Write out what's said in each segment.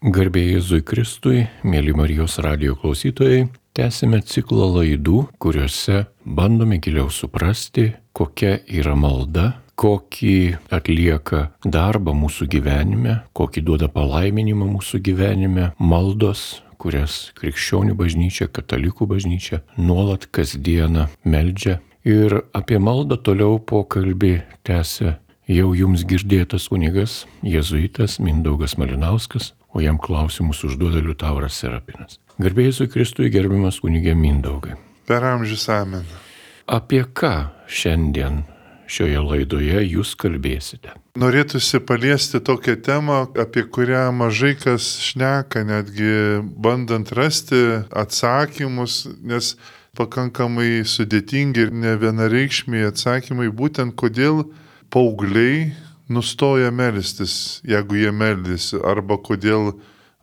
Garbėjai Jėzui Kristui, mėly Marijos radio klausytojai, tęsime ciklą laidų, kuriuose bandome giliau suprasti, kokia yra malda, kokį atlieka darbą mūsų gyvenime, kokį duoda palaiminimą mūsų gyvenime maldos, kurias krikščionių bažnyčia, katalikų bažnyčia nuolat kasdieną meldžia. Ir apie maldą toliau pokalbį tęsia jau jums girdėtas kunigas, jėzuitas Mindaugas Malinauskas, o jam klausimus užduoda Liutauras Serapinas. Garbėjai Kristui gerbiamas kunigė Mindaugai. Per amžius amen. Apie ką šiandien šioje laidoje jūs kalbėsite? Norėtųsi paliesti tokią temą, apie kurią mažai kas šneka, netgi bandant rasti atsakymus, nes pakankamai sudėtingi ir ne vienareikšmiai atsakymai, būtent kodėl paaugliai nustoja melstis, jeigu jie meldys, arba kodėl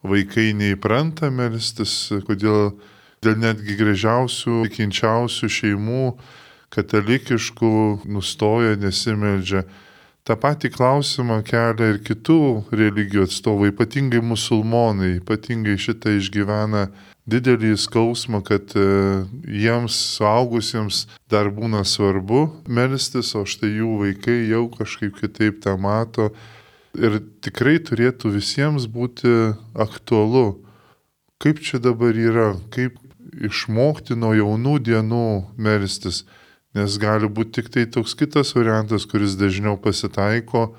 vaikai neįpranta melstis, kodėl dėl netgi gražiausių, tikinčiausių šeimų, katalikiškų nustoja, nesimeldžia. Ta pati klausimą kelia ir kitų religijų atstovai, ypatingai musulmonai, ypatingai šitą išgyvena didelį skausmą, kad e, jiems suaugusiems dar būna svarbu melstis, o štai jų vaikai jau kažkaip kitaip tą mato. Ir tikrai turėtų visiems būti aktualu, kaip čia dabar yra, kaip išmokti nuo jaunų dienų melstis. Nes gali būti tik tai toks kitas variantas, kuris dažniau pasitaiko,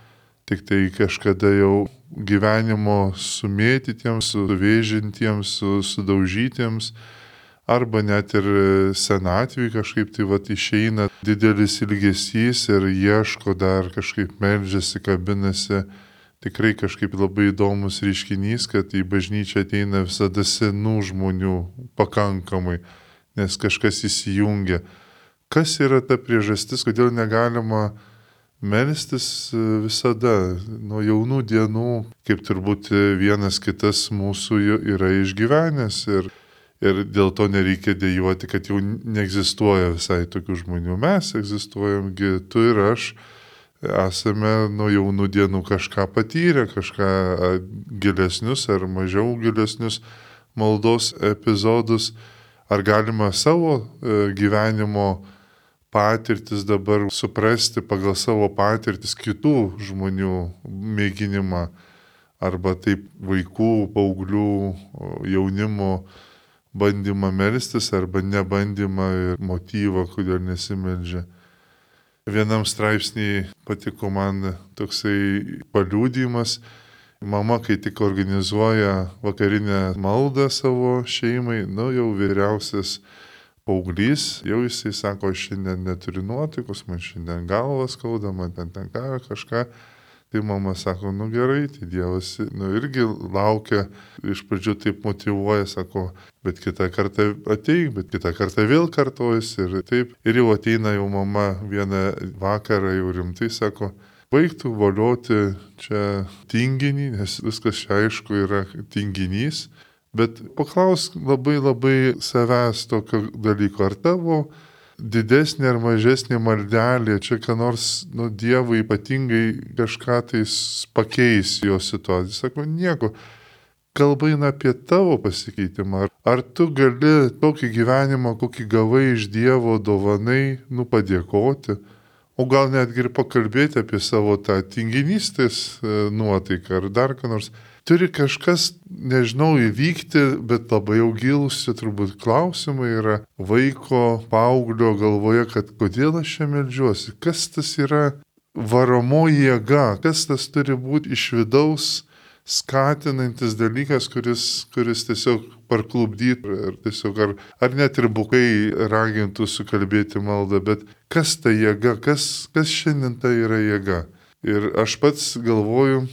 tik tai kažkada jau gyvenimo sumėtytiems, suvėžintiems, sudaužytiems, arba net ir senatvį kažkaip tai va išeina didelis ilgesys ir ieško dar kažkaip meldžiasi, kabinasi. Tikrai kažkaip labai įdomus reiškinys, kad į bažnyčią ateina visada senų žmonių pakankamai, nes kažkas įsijungia. Kas yra ta priežastis, kodėl negalima Melstis e, visada, nuo jaunų dienų, kaip turbūt vienas kitas mūsų yra išgyvenęs ir, ir dėl to nereikia dėjoti, kad jau neegzistuoja visai tokių žmonių. Mes egzistuojamgi, tu ir aš esame nuo jaunų dienų kažką patyrę, kažką gilesnius ar mažiau gilesnius maldos epizodus. Ar galima savo e, gyvenimo patirtis dabar suprasti pagal savo patirtis kitų žmonių mėginimą arba taip vaikų, paauglių, jaunimo bandymą melstis arba nebandymą ir motyvą, kodėl nesimeldžia. Vienam straipsnį patiko man toksai paliūdimas. Mama, kai tik organizuoja vakarinę maldą savo šeimai, nu jau vyriausias paauglys, jau jisai sako, aš šiandien neturiu nuotaikos, man šiandien galvas skauda, man ten ten ką, kažką. Tai mama sako, nu gerai, tai Dievas, nu irgi laukia, iš pradžių taip motivuoja, sako, bet kitą kartą ateik, bet kitą kartą vėl kartojasi ir taip. Ir jau ateina jau mama vieną vakarą jau rimtai sako, baigtų valioti čia tinginį, nes viskas čia aišku yra tinginys Bet paklausk labai labai savęs tokio dalyko, ar tavo didesnė ar mažesnė maldelė, čia ką nors, nu, Dievui ypatingai kažką tais pakeis jo situaciją. Sako, nieko. Kalba eina apie tavo pasikeitimą. Ar, ar tu gali tokį gyvenimą, kokį gavai iš Dievo dovanai, nu padėkoti, o gal netgi ir pakalbėti apie savo tą tinginystės e, nuotaiką ar dar ką nors turi kažkas, nežinau, įvykti, bet labai jau gilus, čia turbūt klausimai yra vaiko, paauglio galvoje, kad kodėl aš čia melžiuosi, kas tas yra varomoji jėga, kas tas turi būti iš vidaus skatinantis dalykas, kuris, kuris tiesiog parklubdytų ir tiesiog ar, ar net ir bukai ragintų sukalbėti maldą, bet kas ta jėga, kas, kas šiandien tai yra jėga. Ir aš pats galvoju,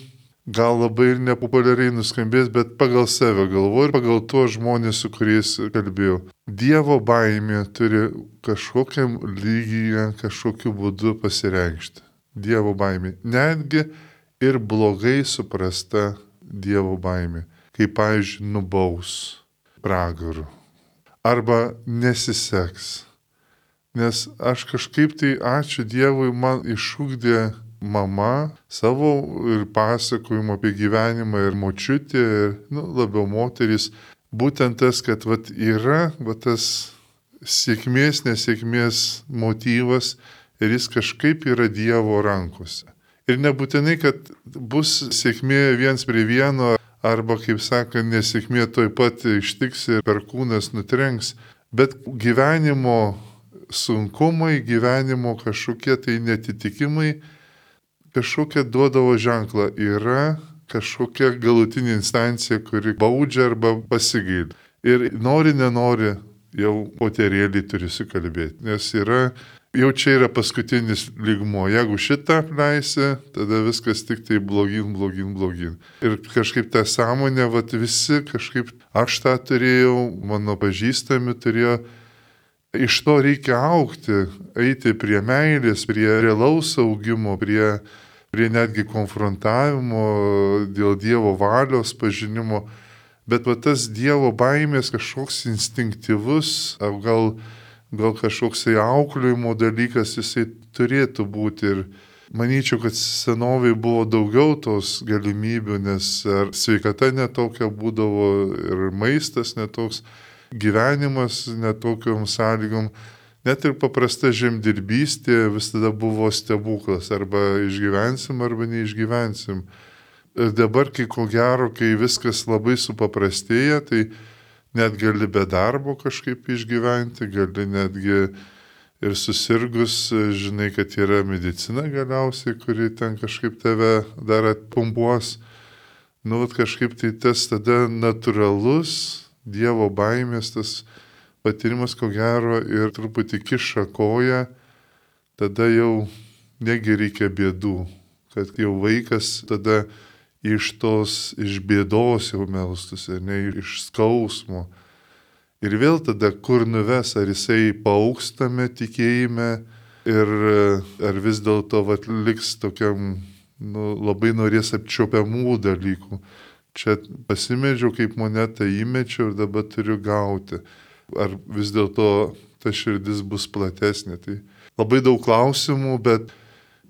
gal labai ir nepopuliariai nuskambės, bet pagal save galvoju ir pagal tuos žmonės, su kuriais kalbėjau. Dievo baimė turi kažkokiam lygyje, kažkokiu būdu pasireikšti. Dievo baimė. Netgi ir blogai suprasta Dievo baimė. Kaip, pavyzdžiui, nubaus pragaru. Arba nesiseks. Nes aš kažkaip tai, ačiū Dievui, man išūkdė mama savo ir pasakojimu apie gyvenimą ir močiutė, nu, labiau moteris, būtent tas, kad vat, yra vat, tas sėkmės, nesėkmės motyvas ir jis kažkaip yra Dievo rankose. Ir nebūtinai, kad bus sėkmė viens prie vieno, arba, kaip sako, nesėkmė toj pat ištiks ir per kūnas nutrenks, bet gyvenimo sunkumai, gyvenimo kažkokie tai netitikimai, kažkokia duodavo ženklą. Yra kažkokia galutinė instancija, kuri baudžia arba pasigailė. Ir nori, nenori, jau poterėlį turi sukalbėti, nes yra, jau čia yra paskutinis lygmo. Jeigu šitą apleisi, tada viskas tik tai blogin, blogin, blogin. Ir kažkaip tą sąmonę, vat visi kažkaip, aš tą turėjau, mano pažįstami turėjo, iš to reikia aukti, eiti prie meilės, prie realaus augimo, prie, prie netgi konfrontavimo dėl Dievo valios pažinimo. Bet va tas Dievo baimės kažkoks instinktyvus, gal, gal kažkoks auklėjimo dalykas, jisai turėtų būti. Ir manyčiau, kad senoviai buvo daugiau tos galimybių, nes ar sveikata netokia būdavo ir maistas netoks gyvenimas netokiom sąlygom, net ir paprasta žemdirbystė visada buvo stebuklas, arba išgyvensim, arba neišgyvensim. Ir dabar, kai ko gero, kai viskas labai supaprastėja, tai net gali be darbo kažkaip išgyventi, gali netgi ir susirgus, žinai, kad yra medicina galiausiai, kuri ten kažkaip tave dar atpumpuos. Nu, kažkaip tai tas tada natūralus Dievo baimės tas patyrimas, ko gero, ir truputį kiša koją, tada jau negi reikia bėdų, kad jau vaikas tada iš tos, iš bėdos jau melstusi, ne iš skausmo. Ir vėl tada, kur nuves, ar jisai paaukstame tikėjime ir ar vis dėlto liks tokiam nu, labai norės apčiopiamų dalykų čia pasimedžiau kaip monetą įmečiau ir dabar turiu gauti. Ar vis dėlto ta širdis bus platesnė. Tai labai daug klausimų, bet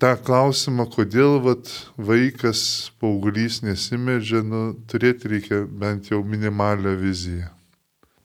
tą klausimą, kodėl vat, vaikas, paauglys nesimedžia, nu, turėti reikia bent jau minimalią viziją.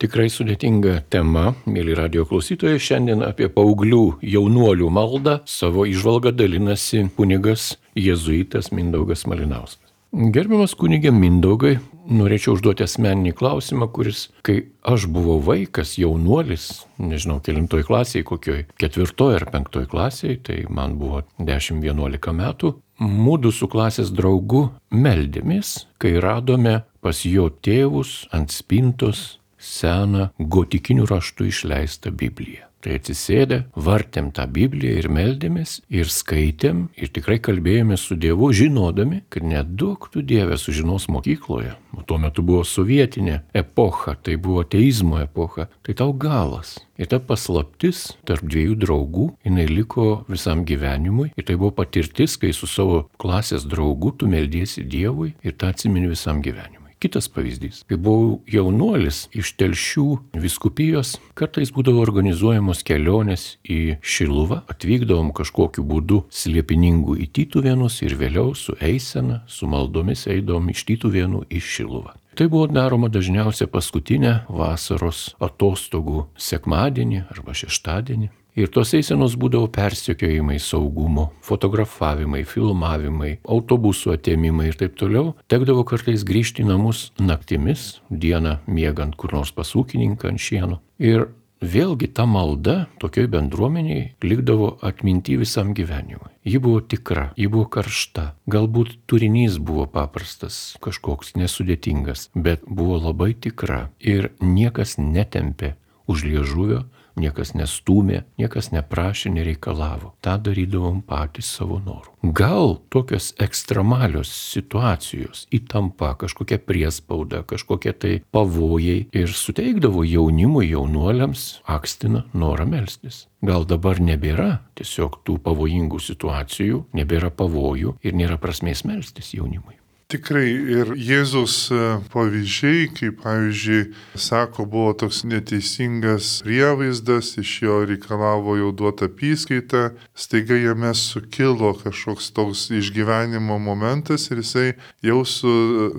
Tikrai sudėtinga tema, mėly radio klausytojai, šiandien apie paauglių jaunuolių maldą savo išvalgą dalinasi kunigas jėzuitas Mindaugas Malinauskas. Gerbiamas kunigė Mindaugai, norėčiau užduoti asmeninį klausimą, kuris, kai aš buvau vaikas, jaunuolis, nežinau, kelintoj klasėje, kokioj ketvirtoj ar penktoj klasėje, tai man buvo 10-11 metų, mūdu su klasės draugu meldėmės, kai radome pas jo tėvus ant spintos seną gotikinių raštų išleistą Bibliją. Tai atsisėdę, vartėm tą Bibliją ir meldėmės ir skaitėm ir tikrai kalbėjomės su Dievu, žinodami, kad nedaug tu Dievė sužinos mokykloje. Tuo metu buvo sovietinė epocha, tai buvo teizmo epocha, tai tau galas. Ir ta paslaptis tarp dviejų draugų, jinai liko visam gyvenimui. Ir tai buvo patirtis, kai su savo klasės draugu tu meldiesi Dievui ir tą atsimeni visam gyvenimui. Kitas pavyzdys. Kai buvau jaunuolis iš telšių viskupijos, kartais būdavo organizuojamos kelionės į Šiluvą, atvykdavom kažkokiu būdu slėpiningų į Tytuvėnus ir vėliau su eisena, su maldomis eidavom iš Tytuvėnų į Šiluvą. Tai buvo daroma dažniausiai paskutinę vasaros atostogų sekmadienį arba šeštadienį. Ir tos eisenos būdavo persekiojimai saugumo, fotografavimai, filmavimai, autobusų atėmimai ir taip toliau. Tekdavo kartais grįžti į namus naktimis, dieną miegant kur nors pasūkininką ant šieno. Ir vėlgi ta malda tokioj bendruomeniai likdavo atminti visam gyvenimui. Ji buvo tikra, ji buvo karšta, galbūt turinys buvo paprastas, kažkoks nesudėtingas, bet buvo labai tikra ir niekas netempė už liežuvio niekas nestūmė, niekas neprašė, nereikalavo. Ta darydavom patys savo norų. Gal tokios ekstremalios situacijos, įtampa, kažkokia priespauda, kažkokie tai pavojai ir suteikdavo jaunimui, jaunuoliams akstina norą melstis. Gal dabar nebėra tiesiog tų pavojingų situacijų, nebėra pavojų ir nėra prasmės melstis jaunimui. Tikrai ir Jėzus e, pavyzdžiai, kaip pavyzdžiui, sako, buvo toks neteisingas prievaizdas, iš jo reikalavo jau duotą apskaitą, staiga jame sukilo kažkoks toks išgyvenimo momentas ir jisai jau su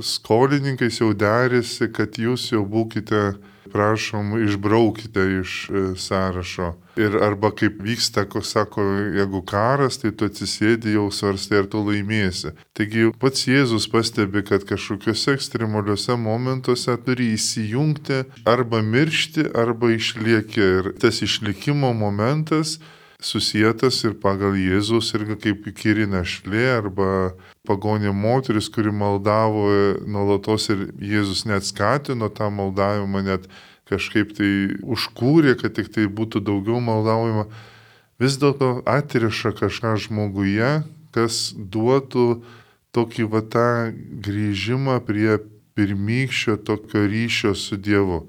skolininkais jau derėsi, kad jūs jau būkite prašom išbraukite iš e, sąrašo. Ir arba kaip vyksta, ko sako, jeigu karas, tai tu atsisėdi jau svarstai, ar tu laimėsi. Taigi pats Jėzus pastebi, kad kažkokiuose ekstremaliuose momentuose turi įsijungti arba miršti, arba išlieki. Ir tas išlikimo momentas susijęs ir pagal Jėzus irgi kaip įkyri našlė arba pagonė moteris, kuri maldavo nuolatos ir Jėzus net skatino tą maldavimą, net kažkaip tai užkūrė, kad tik tai būtų daugiau maldaujama, vis dėlto atriša kažką žmoguje, kas duotų tokį va tą grįžimą prie pirmykščio tokio ryšio su Dievu.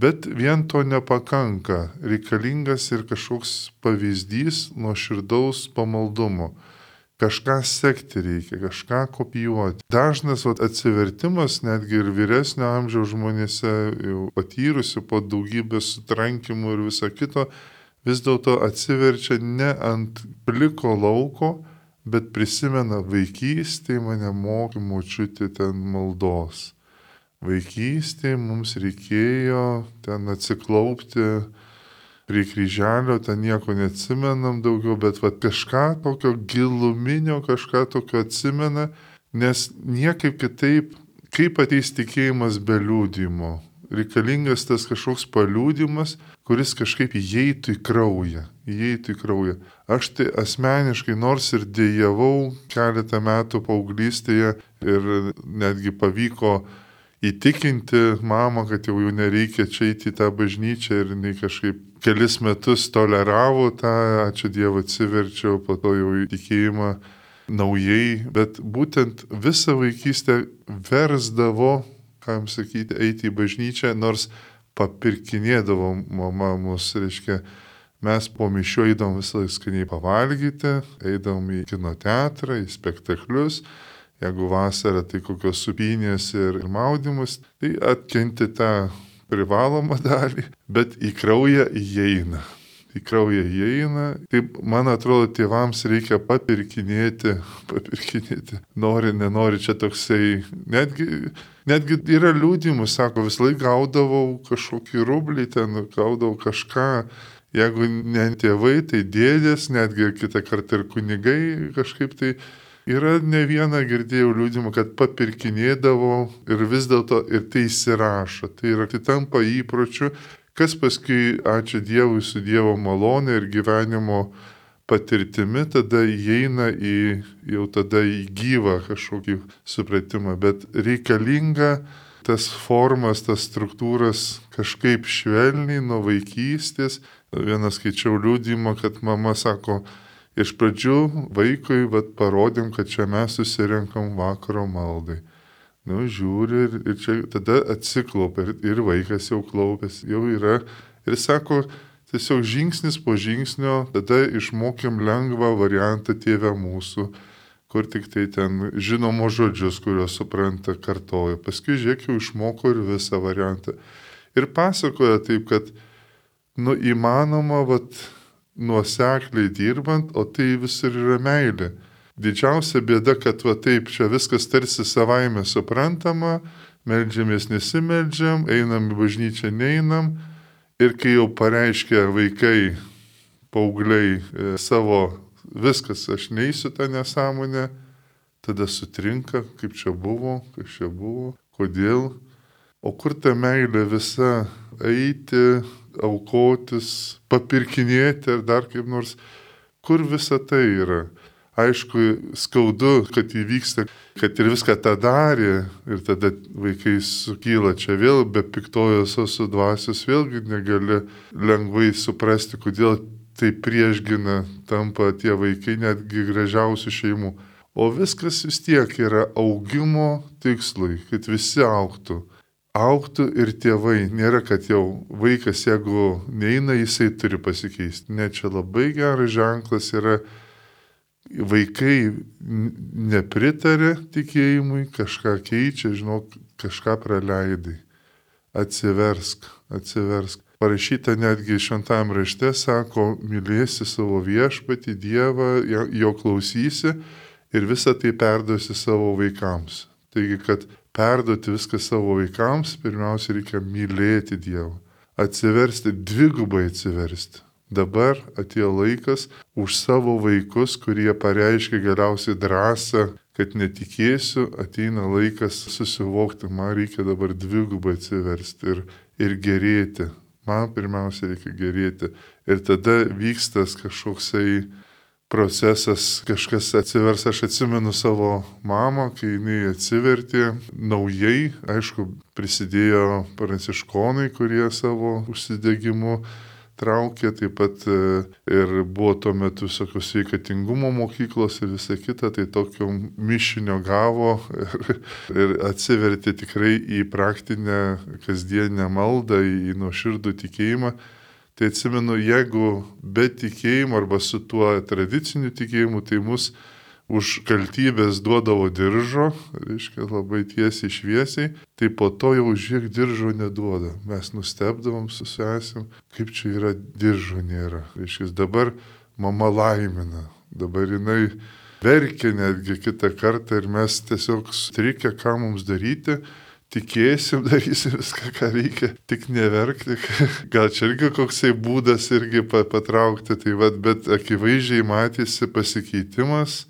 Bet vien to nepakanka, reikalingas ir kažkoks pavyzdys nuo širdaus pamaldumo. Kažką sekti reikia, kažką kopijuoti. Dažnas vat, atsivertimas netgi ir vyresnio amžiaus žmonėse, jau patyrusi po daugybės sutrankimų ir viso kito, vis dėlto atsiverčia ne ant pliko lauko, bet prisimena vaikystėje mane mokymų čiūti ten maldos vaikystėje mums reikėjo ten atsiklaupti prie kryželio, ten nieko neatsimenam daugiau, bet va kažką tokio giluminio, kažką tokio atsimena, nes niekaip kitaip, kaip ateis tikėjimas be liūdimo. Reikalingas tas kažkoks paliūdimas, kuris kažkaip įeitų į kraują, įeitų į kraują. Aš tai asmeniškai, nors ir dėjavau keletą metų paauglystėje ir netgi pavyko įtikinti mamą, kad jau jų nereikia čia įti tą bažnyčią ir jinai kažkaip kelis metus toleravo tą, ačiū Dievui atsiverčiau, po to jau į tikėjimą naujai, bet būtent visą vaikystę versdavo, kam sakyti, eiti į bažnyčią, nors papirkinėdavo mama mus, reiškia, mes po mišio eidom visą laiką skaniai pavalgyti, eidom į kino teatrą, į spektaklius, Jeigu vasara, tai kokios supinės ir maudimus, tai atkenti tą privalomą dalį, bet į kraują įeina. Į kraują įeina. Taip, man atrodo, tėvams reikia papirkinėti, papirkinėti. Nori, nenori, čia toksai, netgi, netgi yra liūdimų, sako, vis laik gaudavau kažkokį rublį, ten gaudavau kažką. Jeigu ne tėvai, tai dėdės, netgi kitą kartą ir kunigai kažkaip tai Yra ne vieną girdėjau liūdimą, kad papirkinėdavo ir vis dėlto ir tai įsirašo. Tai yra, tai tampa įpročiu, kas paskui, ačiū Dievui, su Dievo malonė ir gyvenimo patirtimi, tada įeina į, jau tada į gyvą kažkokį supratimą. Bet reikalinga tas formas, tas struktūras kažkaip švelniai nuo vaikystės. Vienas skaičiau liūdimą, kad mama sako, Iš pradžių vaikui vat, parodėm, kad čia mes susirenkam vakaro maldai. Nu, žiūri ir, ir čia tada atsiklaupia ir, ir vaikas jau klaupės, jau yra. Ir sako, tiesiog žingsnis po žingsnio, tada išmokėm lengvą variantą tėvę mūsų, kur tik tai ten žinomo žodžius, kuriuos supranta, kartoja. Paskui žiūrėk, jau išmoko ir visą variantą. Ir pasakoja taip, kad, nu, įmanoma, vat, nuosekliai dirbant, o tai visur yra meilė. Didžiausia bėda, kad va taip čia viskas tarsi savaime suprantama, melžiamės nesimeldžiam, einam į bažnyčią neinam ir kai jau pareiškia vaikai, paaugliai e, savo viskas, aš neįsiu tą nesąmonę, tada sutrinka, kaip čia buvo, kas čia buvo, kodėl. O kur ta meilė visa eiti, aukotis, papirkinėti ar dar kaip nors, kur visa tai yra. Aišku, skaudu, kad įvyksta, kad ir viską tą darė ir tada vaikai sukyla čia vėl, be piktojos su dvasios vėlgi negali lengvai suprasti, kodėl tai priešgina tampa tie vaikai netgi gražiausių šeimų. O viskas vis tiek yra augimo tikslui, kad visi auktų auktų ir tėvai. Nėra, kad jau vaikas, jeigu neina, jisai turi pasikeisti. Ne, čia labai geras ženklas yra vaikai nepritarė tikėjimui, kažką keičia, žinok, kažką praleidai. Atsiversk, atsiversk. Parašyta netgi šventam rašte, sako, mylėsi savo viešpatį, Dievą, jo klausysi ir visą tai perduosi savo vaikams. Taigi, kad perduoti viską savo vaikams, pirmiausia reikia mylėti Dievą. Atsiversti, dvigubai atsiversti. Dabar atėjo laikas už savo vaikus, kurie pareiškia galiausiai drąsą, kad netikėsiu, ateina laikas susivokti, man reikia dabar dvigubai atsiversti ir, ir gerėti. Man pirmiausia reikia gerėti. Ir tada vykstas kažkoksai procesas, kažkas atsivers, aš atsimenu savo mamą, kai jinai atsivertė naujai, aišku, prisidėjo pranciškonai, kurie savo užsidegimu traukė, taip pat e, ir buvo tuo metu visokios sveikatingumo mokyklos ir visa kita, tai tokio mišinio gavo ir, ir atsivertė tikrai į praktinę kasdienę maldą, į nuoširdų tikėjimą. Tai atsimenu, jeigu be tikėjimo arba su tuo tradiciniu tikėjimu, tai mus už kaltybės duodavo diržo, reiškia labai tiesiai šviesiai, tai po to jau žiek diržo neduoda. Mes nustebdavom su sesim, kaip čia yra diržo nėra. Reiškia, dabar mama laimina, dabar jinai verkia netgi kitą kartą ir mes tiesiog sutrikę, ką mums daryti. Tikėsim, darysim viską, ką reikia, tik neverkti. Gal čia irgi koksai būdas irgi patraukti, tai vad, bet akivaizdžiai matėsi pasikeitimas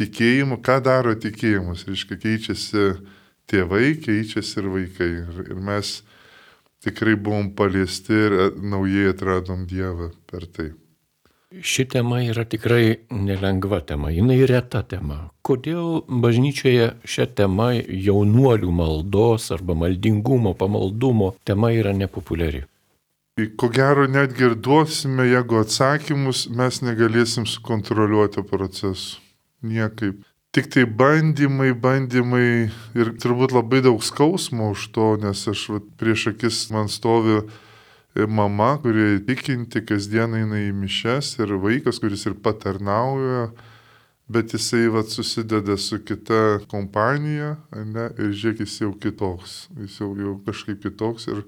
tikėjimu, ką daro tikėjimas. Reiškia, keičiasi tėvai, keičiasi ir vaikai. Ir, ir mes tikrai buvom paliesti ir naujai atradom Dievą per tai. Ši tema yra tikrai nelengva tema, jinai reta tema. Kodėl bažnyčioje šią temą jaunuolių maldos arba maldingumo, pamaldumo tema yra nepopuliari? Ko gero netgi ir duosime, jeigu atsakymus, mes negalėsim sukontroliuoti procesų niekaip. Tik tai bandymai, bandymai ir turbūt labai daug skausmo už to, nes aš prieš akis man stovi mama, kuri tikinti, kasdien eina į mišes ir vaikas, kuris ir patarnauja, bet jisai vat, susideda su kita kompanija ne, ir žiūrėk, jis jau kitoks, jis jau, jau kažkaip kitoks ir,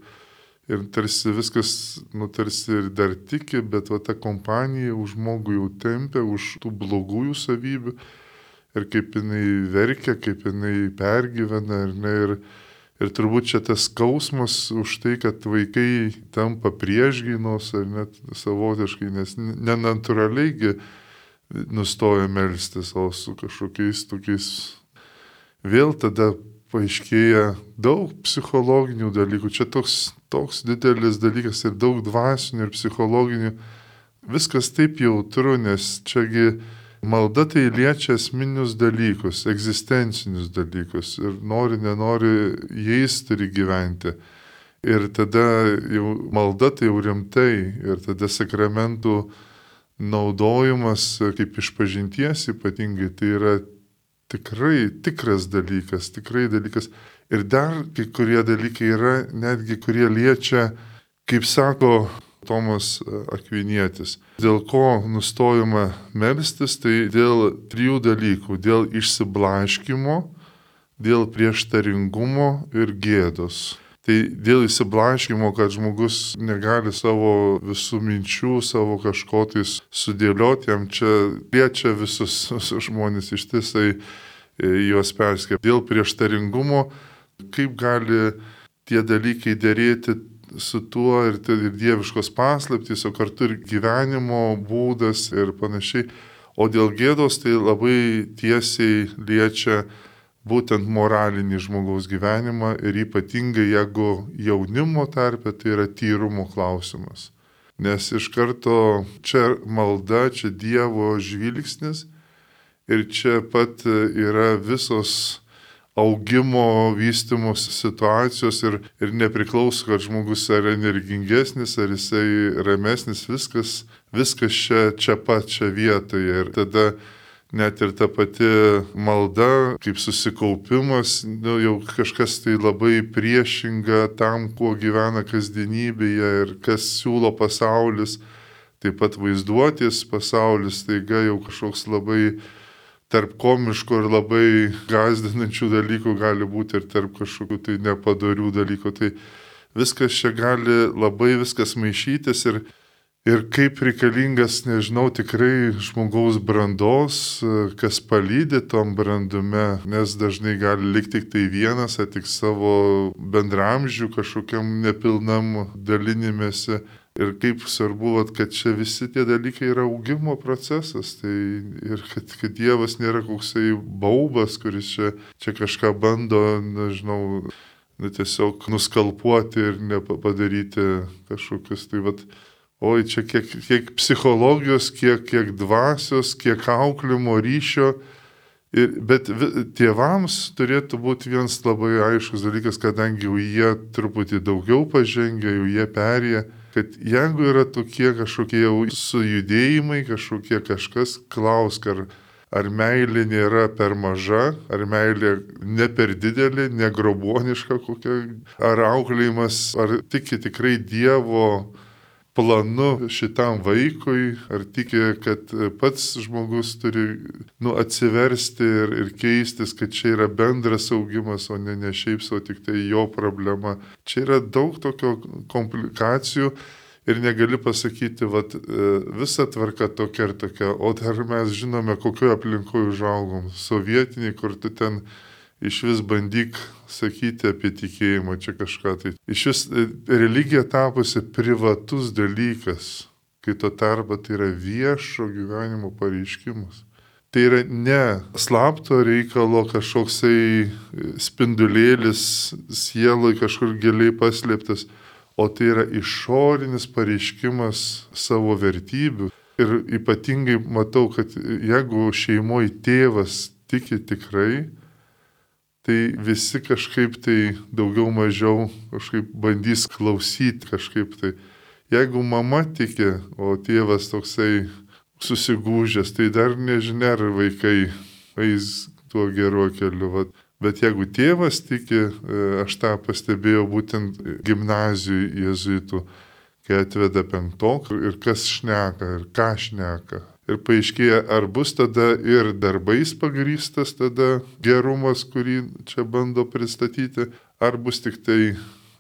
ir tarsi viskas, nu tarsi ir dar tiki, bet va ta kompanija už žmogų jau tempia, už tų blogųjų savybių ir kaip jinai verkia, kaip jinai pergyvena ir, ne, ir, ir turbūt čia tas skausmas už tai, kad vaikai tampa priešgynos ar net savotiškai, nes nenatūraliai nustoja melstis, o su kažkokiais tokiais vėl tada paaiškėja daug psichologinių dalykų. Čia toks, toks didelis dalykas ir daug dvasinių ir psichologinių. Viskas taip jautru, nes čiagi Malda tai liečia esminius dalykus, egzistencinius dalykus ir nori, nenori, jais turi gyventi. Ir tada jau malda tai jau rimtai ir tada sakramentų naudojimas kaip išpažinties ypatingai tai yra tikrai tikras dalykas, tikrai dalykas. Ir dar kai kurie dalykai yra netgi, kurie liečia, kaip sako Tomas e, Akvinietis. Dėl ko nustojama melstis, tai dėl trijų dalykų - dėl išsiblaškimo, dėl prieštaringumo ir gėdos. Tai dėl įsiblaškimo, kad žmogus negali savo visų minčių, savo kažkotais sudėlioti, jam čia liečia visus, visus žmonės ištisai e, juos perskė. Dėl prieštaringumo, kaip gali tie dalykai dėrėti su tuo ir, ir dieviškos paslaptys, o kartu ir gyvenimo būdas ir panašiai. O dėl gėdos tai labai tiesiai liečia būtent moralinį žmogaus gyvenimą ir ypatingai jeigu jaunimo tarpe tai yra tyrumo klausimas. Nes iš karto čia malda, čia Dievo žvilgsnis ir čia pat yra visos augimo, vystimos situacijos ir, ir nepriklauso, kad žmogus ar energingesnis, ar jisai ramesnis, viskas, viskas čia, čia pat, čia vietoje. Ir tada net ir ta pati malda, kaip susikaupimas, nu, jau kažkas tai labai priešinga tam, kuo gyvena kasdienybėje ir kas siūlo pasaulis. taip pat vaizduotės pasaulis, taiga jau kažkoks labai tarp komiškų ir labai gazdinančių dalykų gali būti ir tarp kažkokių tai nepadarių dalykų. Tai viskas čia gali labai viskas maišytis ir ir kaip reikalingas, nežinau, tikrai žmogaus brandos, kas palydė tom brandume, nes dažnai gali likti tik tai vienas, ar tik savo bendramžių kažkokiam nepilnam dalinimėsi. Ir kaip svarbu, vat, kad čia visi tie dalykai yra augimo procesas. Tai ir kad, kad Dievas nėra koksai baubas, kuris čia, čia kažką bando, nežinau, nu, tiesiog nuskalpuoti ir nepadaryti kažkokius. Tai vat, oi čia kiek, kiek psichologijos, kiek, kiek dvasios, kiek auklimo ryšio. Ir, bet tėvams turėtų būti vienas labai aiškus dalykas, kadangi jau jie truputį daugiau pažengė, jau jie perė, kad jeigu yra tokie kažkokie jau sujudėjimai, kažkokie kažkas, klausk, ar, ar meilė nėra per maža, ar meilė ne per didelė, negroboniška kokia, ar auklėjimas, ar tiki tikrai Dievo planu šitam vaikui, ar tiki, kad pats žmogus turi nu, atsiversti ir, ir keistis, kad čia yra bendras augimas, o ne, ne šiaip savo tik tai jo problema. Čia yra daug tokio komplikacijų ir negali pasakyti, kad visa tvarka tokia ir tokia, o dar mes žinome, kokioje aplinkoje užaugom. Sovietiniai, kur tu ten iš vis bandyk sakyti apie tikėjimą čia kažką. Tai iš vis e, religija tapusi privatus dalykas, kai tuo tarpu tai yra viešo gyvenimo pareiškimas. Tai yra ne slapto reikalo kažkoksai e, spindulėlis sielai kažkur giliai paslėptas, o tai yra išorinis pareiškimas savo vertybių. Ir ypatingai matau, kad jeigu šeimoje tėvas tiki tikrai, tai visi kažkaip tai daugiau mažiau kažkaip bandys klausyti kažkaip tai. Jeigu mama tiki, o tėvas toksai susigūžęs, tai dar nežinia, ar vaikai eis tuo geruo keliu. Vat. Bet jeigu tėvas tiki, e, aš tą pastebėjau būtent gimnazijų jėzuitų, kai atveda penktokų ir kas šneka, ir ką šneka ir paaiškėja, ar bus tada ir darbais pagrystas tada gerumas, kurį čia bando pristatyti, ar bus tik tai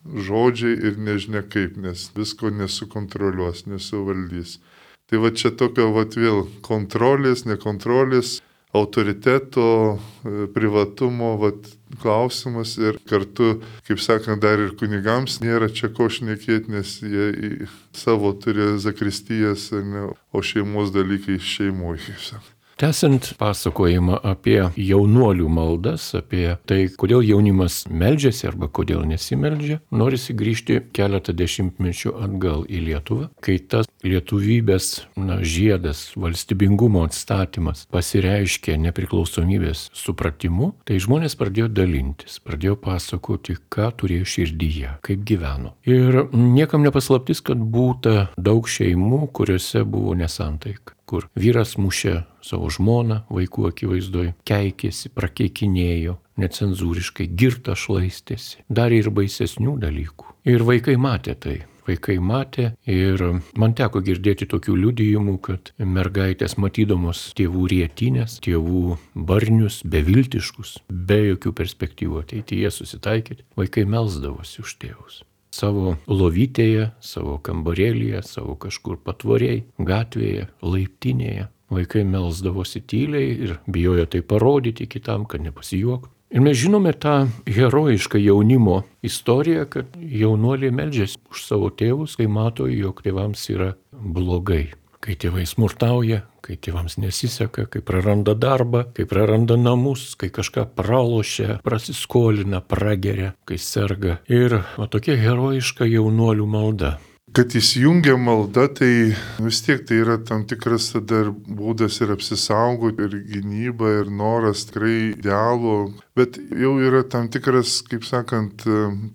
žodžiai ir nežinia kaip, nes visko nesukontroliuos, nesuvaldys. Tai va čia tokio va vėl kontrolės, nekontrolės, autoriteto, e, privatumo vat, klausimas ir kartu, kaip sakant, dar ir kunigams nėra čia ko šnekėti, nes jie savo turi zakristijas, ne, o šeimos dalykai šeimoje, kaip sakant. Tęsant pasakojimą apie jaunuolių maldas, apie tai, kodėl jaunimas meldžiasi arba kodėl nesimeldžia, norisi grįžti keletą dešimtmečių atgal į Lietuvą, kai tas lietuvybės na, žiedas, valstybingumo atstatymas pasireiškė nepriklausomybės supratimu, tai žmonės pradėjo dalintis, pradėjo pasakoti, ką turėjo širdyje, kaip gyveno. Ir niekam nepaslaptis, kad būta daug šeimų, kuriuose buvo nesantaika kur vyras mušė savo žmoną vaikų akivaizdoj, keikėsi, prakeikinėjo, necenzūriškai, girta šlaistėsi, darė ir baisesnių dalykų. Ir vaikai matė tai. Vaikai matė ir man teko girdėti tokių liudijimų, kad mergaitės matydamos tėvų rėtinės, tėvų barnius, beviltiškus, be jokių perspektyvų ateityje susitaikyti, vaikai melzdavosi už tėvus savo lovytėje, savo kambarėlėje, savo kažkur patvoriai, gatvėje, laiptinėje. Vaikai melzdavosi tyliai ir bijojo tai parodyti kitam, kad nepasijuoktų. Ir mes žinome tą herojišką jaunimo istoriją, kad jaunuoliai meldžiasi už savo tėvus, kai mato, jog tėvams yra blogai. Kai tėvai smurtauja, kai tėvams nesiseka, kai praranda darbą, kai praranda namus, kai kažką pralošia, prasiskolina, prageria, kai serga. Ir va, tokia herojiška jaunuolių malda kad įsijungia malda, tai vis tiek tai yra tam tikras tada ir būdas ir apsisaugoti, ir gynyba, ir noras tikrai idealų, bet jau yra tam tikras, kaip sakant,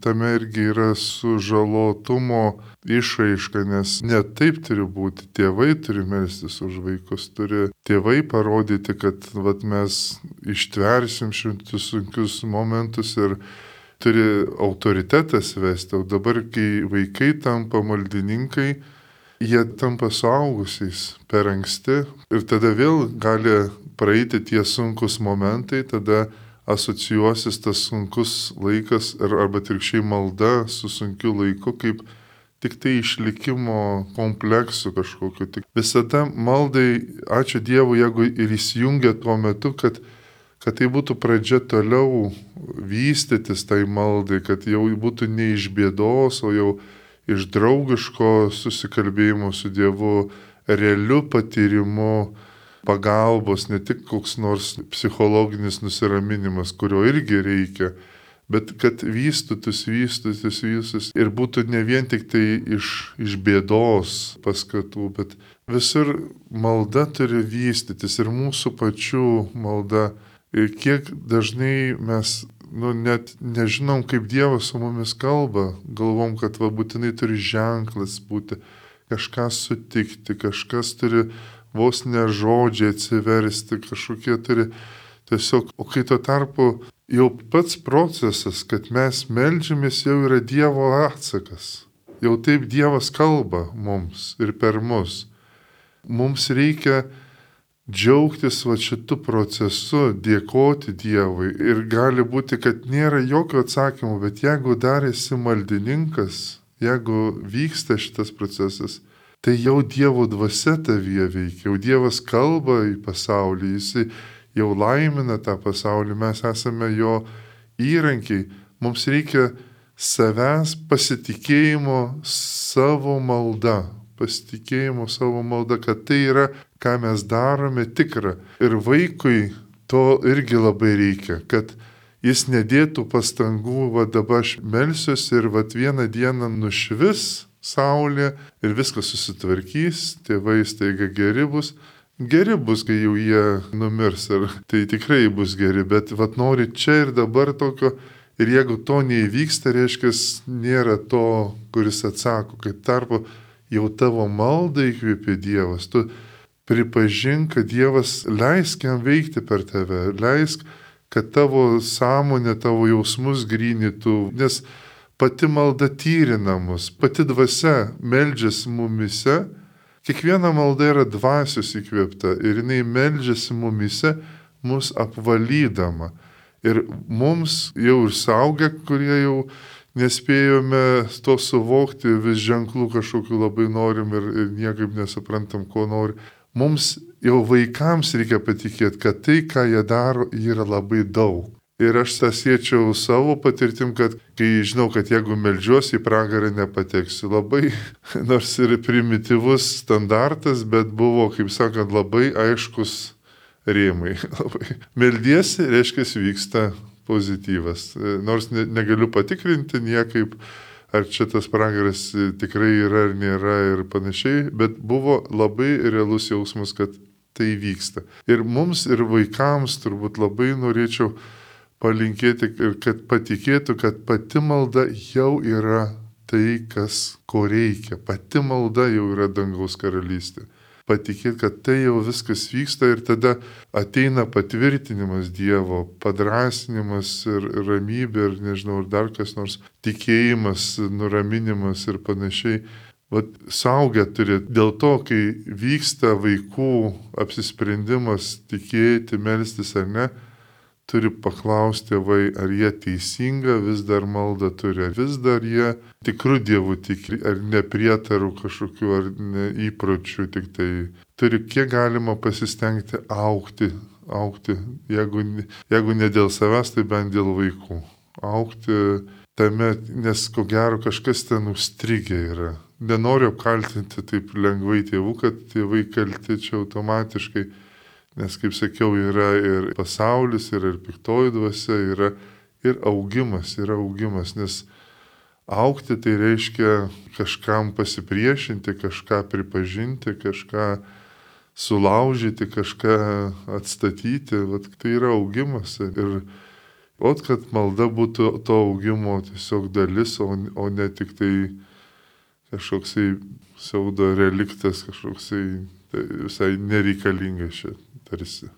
tame irgi yra sužalotumo išraiška, nes ne taip turi būti. Tėvai turi melstis už vaikus, turi tėvai parodyti, kad vat, mes ištversim šitus sunkius momentus ir turi autoritetas vesti, o dabar, kai vaikai tampa maldininkai, jie tampa suaugusiais per anksti ir tada vėl gali praeiti tie sunkus momentai, tada asocijuosis tas sunkus laikas arba atvirkščiai malda su sunkiu laiku kaip tik tai išlikimo kompleksų kažkokiu. Tik visada maldai, ačiū Dievui, jeigu ir įsijungia tuo metu, kad, kad tai būtų pradžia toliau vystytis tai maldai, kad jau būtų ne iš bėdos, o jau iš draugiško susikalbėjimo su Dievu, realiu patyrimu pagalbos, ne tik koks nors psichologinis nusiraminimas, kurio irgi reikia, bet kad vystytus, vystytus, vystytus ir būtų ne vien tik tai iš, iš bėdos paskatų, bet visur malda turi vystytis ir mūsų pačių malda. Ir kiek dažnai mes nu, net nežinom, kaip Dievas su mumis kalba, galvom, kad va būtinai turi ženklas būti, kažką sutikti, kažkas turi vos ne žodžiai atsiversti, kažkokie turi tiesiog, o kai tuo tarpu jau pats procesas, kad mes melžiamės, jau yra Dievo atsakas. Jau taip Dievas kalba mums ir per mus. Mums reikia džiaugtis va šitų procesu, dėkoti Dievui. Ir gali būti, kad nėra jokio atsakymo, bet jeigu dar esi maldininkas, jeigu vyksta šitas procesas, tai jau Dievo dvasia tavyje veikia, jau Dievas kalba į pasaulį, jisai jau laimina tą pasaulį, mes esame jo įrankiai. Mums reikia savęs pasitikėjimo savo malda, pasitikėjimo savo malda, kad tai yra, ką mes darome tikra. Ir vaikui to irgi labai reikia, kad jis nedėtų pastangų, va dabar aš melsiuosi ir va vieną dieną nušvis saulė ir viskas susitvarkys, tėvai staiga geri bus, geri bus, kai jau jie numirs, ir tai tikrai bus geri, bet vat nori čia ir dabar tokio, ir jeigu to neįvyksta, reiškia, nėra to, kuris atsako, kaip tarpu jau tavo maldą įkvėpė Dievas, tu pripažink, kad Dievas leisk jam veikti per tave, leisk, kad tavo sąmonė, tavo jausmus grynytų, nes pati malda tyrina mus, pati dvasia meldžiasi mumise, Kiekviena malda yra dvasios įkvėpta ir jinai meldžiasi mumise, mus apvalydama. Ir mums jau ir saugę, kurie jau nespėjome to suvokti, vis ženklų kažkokiu labai norim ir, ir niekaip nesuprantam, ko nori. Mums jau vaikams reikia patikėti, kad tai, ką jie daro, yra labai daug. Ir aš tą siečiau savo patirtim, kad kai žinau, kad jeigu melžiuosi į pragarą nepateksiu, labai, nors ir primityvus standartas, bet buvo, kaip sakant, labai aiškus rėmai. Labai. Meldiesi, reiškia, vyksta pozityvas. Nors ne, negaliu patikrinti niekaip, ar čia tas pragaras tikrai yra ar nėra ir panašiai, bet buvo labai realus jausmas, kad tai vyksta. Ir mums, ir vaikams turbūt labai norėčiau palinkėti ir kad patikėtų, kad pati malda jau yra tai, kas ko reikia. Pati malda jau yra dangaus karalystė. Patikėti, kad tai jau viskas vyksta ir tada ateina patvirtinimas Dievo, padrasinimas ir ramybė ir nežinau, ir dar kas nors, tikėjimas, nuraminimas ir panašiai. Vat saugia turi, dėl to, kai vyksta vaikų apsisprendimas tikėti, melstis ar ne, turi paklausti tėvai, ar jie teisinga vis dar maldą turi, ar vis dar jie tikrų dievų tikri, ar neprietarų kažkokių, ar ne įpročių, tik tai turi kiek galima pasistengti aukti, aukti, jeigu, jeigu ne dėl savęs, tai bent dėl vaikų. Aukti tame, nes ko gero kažkas ten užstrigę yra. Nenoriu apkaltinti taip lengvai tėvų, kad tėvai kalti čia automatiškai Nes, kaip sakiau, yra ir pasaulis, yra ir piktoji dvasia, yra ir augimas, yra augimas, nes aukti tai reiškia kažkam pasipriešinti, kažką pripažinti, kažką sulaužyti, kažką atstatyti, Vat, tai yra augimas. Ir o kad malda būtų to augimo tiesiog dalis, o, o ne tik tai kažkoksai pseudo reliktas, kažkoksai tai visai nereikalingas šit tarsi.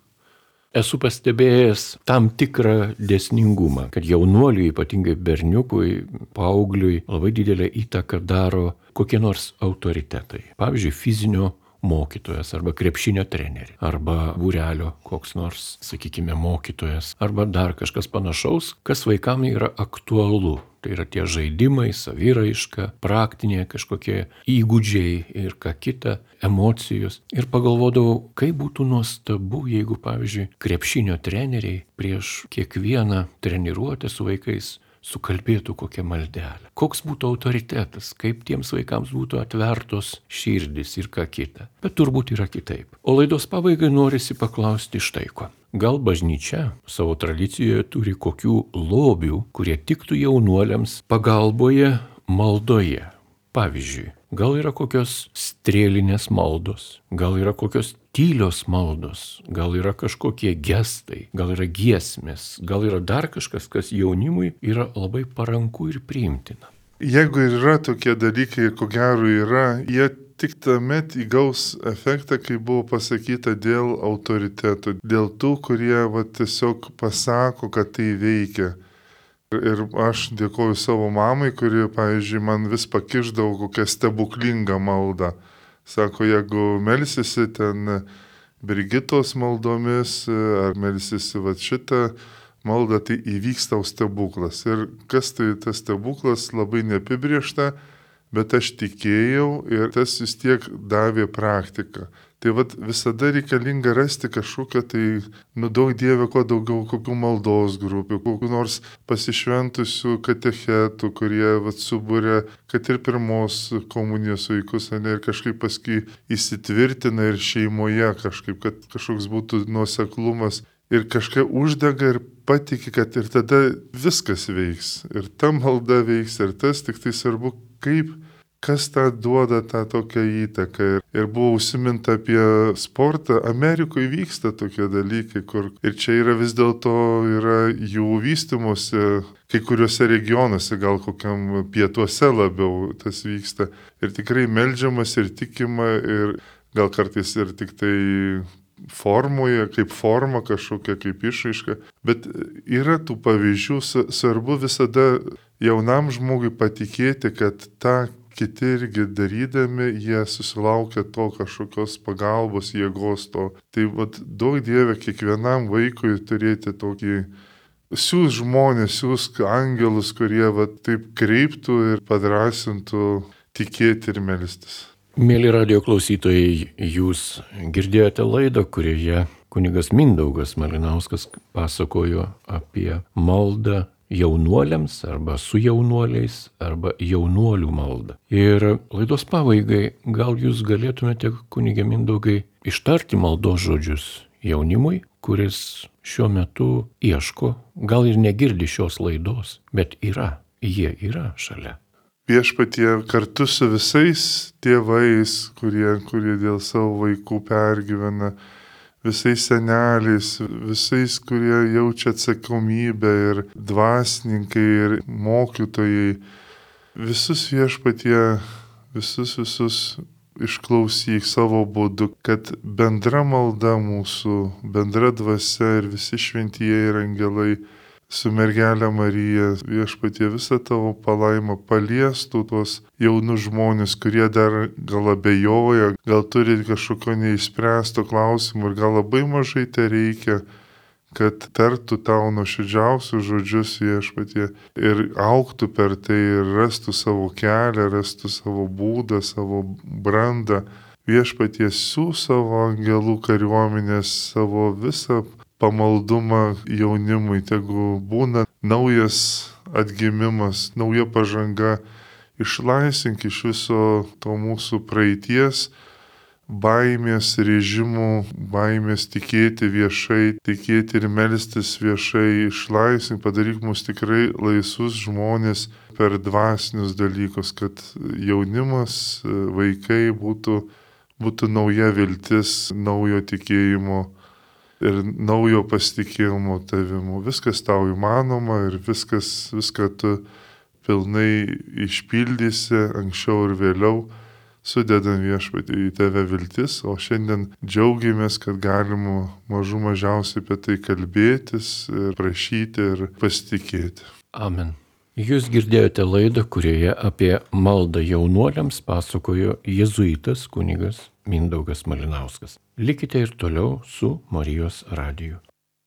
Esu pastebėjęs tam tikrą dėsningumą, kad jaunuoliui, ypatingai berniukui, paaugliui, labai didelę įtaką daro kokie nors autoritetai. Pavyzdžiui, fizinio mokytojas arba krepšinio trenerį arba būrelio koks nors, sakykime, mokytojas arba dar kažkas panašaus, kas vaikam yra aktualu. Tai yra tie žaidimai, saviraiška, praktiniai kažkokie įgūdžiai ir ką kita, emocijos. Ir pagalvodavau, kaip būtų nuostabu, jeigu, pavyzdžiui, krepšinio treneriai prieš kiekvieną treniruotę su vaikais sukalbėtų kokią maldelę. Koks būtų autoritetas, kaip tiems vaikams būtų atvertos širdis ir ką kita. Bet turbūt yra kitaip. O laidos pabaigai norisi paklausti štai ko. Gal bažnyčia savo tradicijoje turi kokių lobių, kurie tiktų jaunuoliams pagalboje maldoje. Pavyzdžiui, gal yra kokios strėlinės maldos, gal yra kokios tylios maldos, gal yra kažkokie gestai, gal yra giesmės, gal yra dar kažkas, kas jaunimui yra labai paranku ir priimtina. Jeigu yra tokie dalykai, ko gero yra, jie tik tuomet įgaus efektą, kai buvo pasakyta dėl autoritetų, dėl tų, kurie va, tiesiog pasako, kad tai veikia. Ir aš dėkoju savo mamai, kuri, pavyzdžiui, man vis pakiždavo kokią stebuklingą maldą. Sako, jeigu melsisi ten Brigitos maldomis ar melsisi va šitą maldą, tai įvyks tau stebuklas. Ir kas tai tas stebuklas labai neapibriešta, bet aš tikėjau ir tas vis tiek davė praktiką. Tai vad visada reikalinga rasti kažkokią tai, nu daug Dieve, kuo daugiau kokių maldos grupių, kokių nors pasišventusių katechetų, kurie vad subūrė, kad ir pirmos komunijos vaikus, ne, ir kažkaip paskui įsitvirtina ir šeimoje kažkaip, kad kažkoks būtų nuoseklumas ir kažką uždega ir patiki, kad ir tada viskas veiks. Ir ta malda veiks, ir tas tik tai svarbu, kaip kas tą duoda tą tokią įtaką. Ir, buvo užsiminta apie sportą. Amerikoje vyksta tokie dalykai, kur ir čia yra vis dėlto yra jų vystimuose, kai kuriuose regionuose, gal kokiam pietuose labiau tas vyksta. Ir tikrai melžiamas ir tikima ir gal kartais ir tik tai formoje, kaip forma kažkokia, kaip išraiška. Bet yra tų pavyzdžių, svarbu visada jaunam žmogui patikėti, kad tą kiti irgi darydami, jie susilaukia to kažkokios pagalbos, jėgos to. Tai vad daug Dieve kiekvienam vaikui turėti tokį siūs žmonės, siūs angelus, kurie va, taip kreiptų ir padrasintų tikėti ir melstis. Mėly radio klausytojai, jūs girdėjote laidą, kurioje kunigas Mindaugas Malinauskas pasakojo apie maldą jaunuoliams arba su jaunuoliais arba jaunuolių maldą. Ir laidos pabaigai gal jūs galėtumėte, kunigė Mindaugai, ištarti maldos žodžius jaunimui, kuris šiuo metu ieško, gal ir negirdi šios laidos, bet yra, jie yra šalia. Viešpatie kartu su visais tėvais, kurie, kurie dėl savo vaikų pergyvena, visais seneliais, visais, kurie jaučia atsakomybę ir dvasininkai ir mokytojai, visus viešpatie, visus visus išklausyk savo būdu, kad bendra malda mūsų, bendra dvasia ir visi šventieji ir angelai su mergelė Marija viešpatie visą tavo palaimą paliestų tuos jaunus žmonės, kurie dar gal abejoja, gal turi kažkokio neįspręsto klausimų ir gal labai mažai te reikia kad tartų tau nuoširdžiausius žodžius viešpatie ir auktų per tai ir rastų savo kelią, rastų savo būdą, savo brandą. Viešpatie siū savo angelų kariuomenės, savo visą pamaldumą jaunimui, tegu būna naujas atgimimas, nauja pažanga, išlaisink iš viso to mūsų praeities, baimės režimų, baimės tikėti viešai, tikėti ir melstis viešai, išlaisvink, padaryk mus tikrai laisvus žmonės per dvasinius dalykus, kad jaunimas, vaikai būtų, būtų nauja viltis, naujo tikėjimo ir naujo pasitikėjimo tavimu. Viskas tau įmanoma ir viskas, viską tu pilnai išpildysi anksčiau ir vėliau. sudedam viešpatį į tave viltis, o šiandien džiaugiamės, kad galim mažų mažiausiai apie tai kalbėtis ir prašyti ir pasitikėti. Amen. Jūs girdėjote laidą, kurioje apie maldą jaunuoliams pasakojo jėzuitas kunigas Mindaugas Malinauskas. Likite ir toliau su Marijos radiju.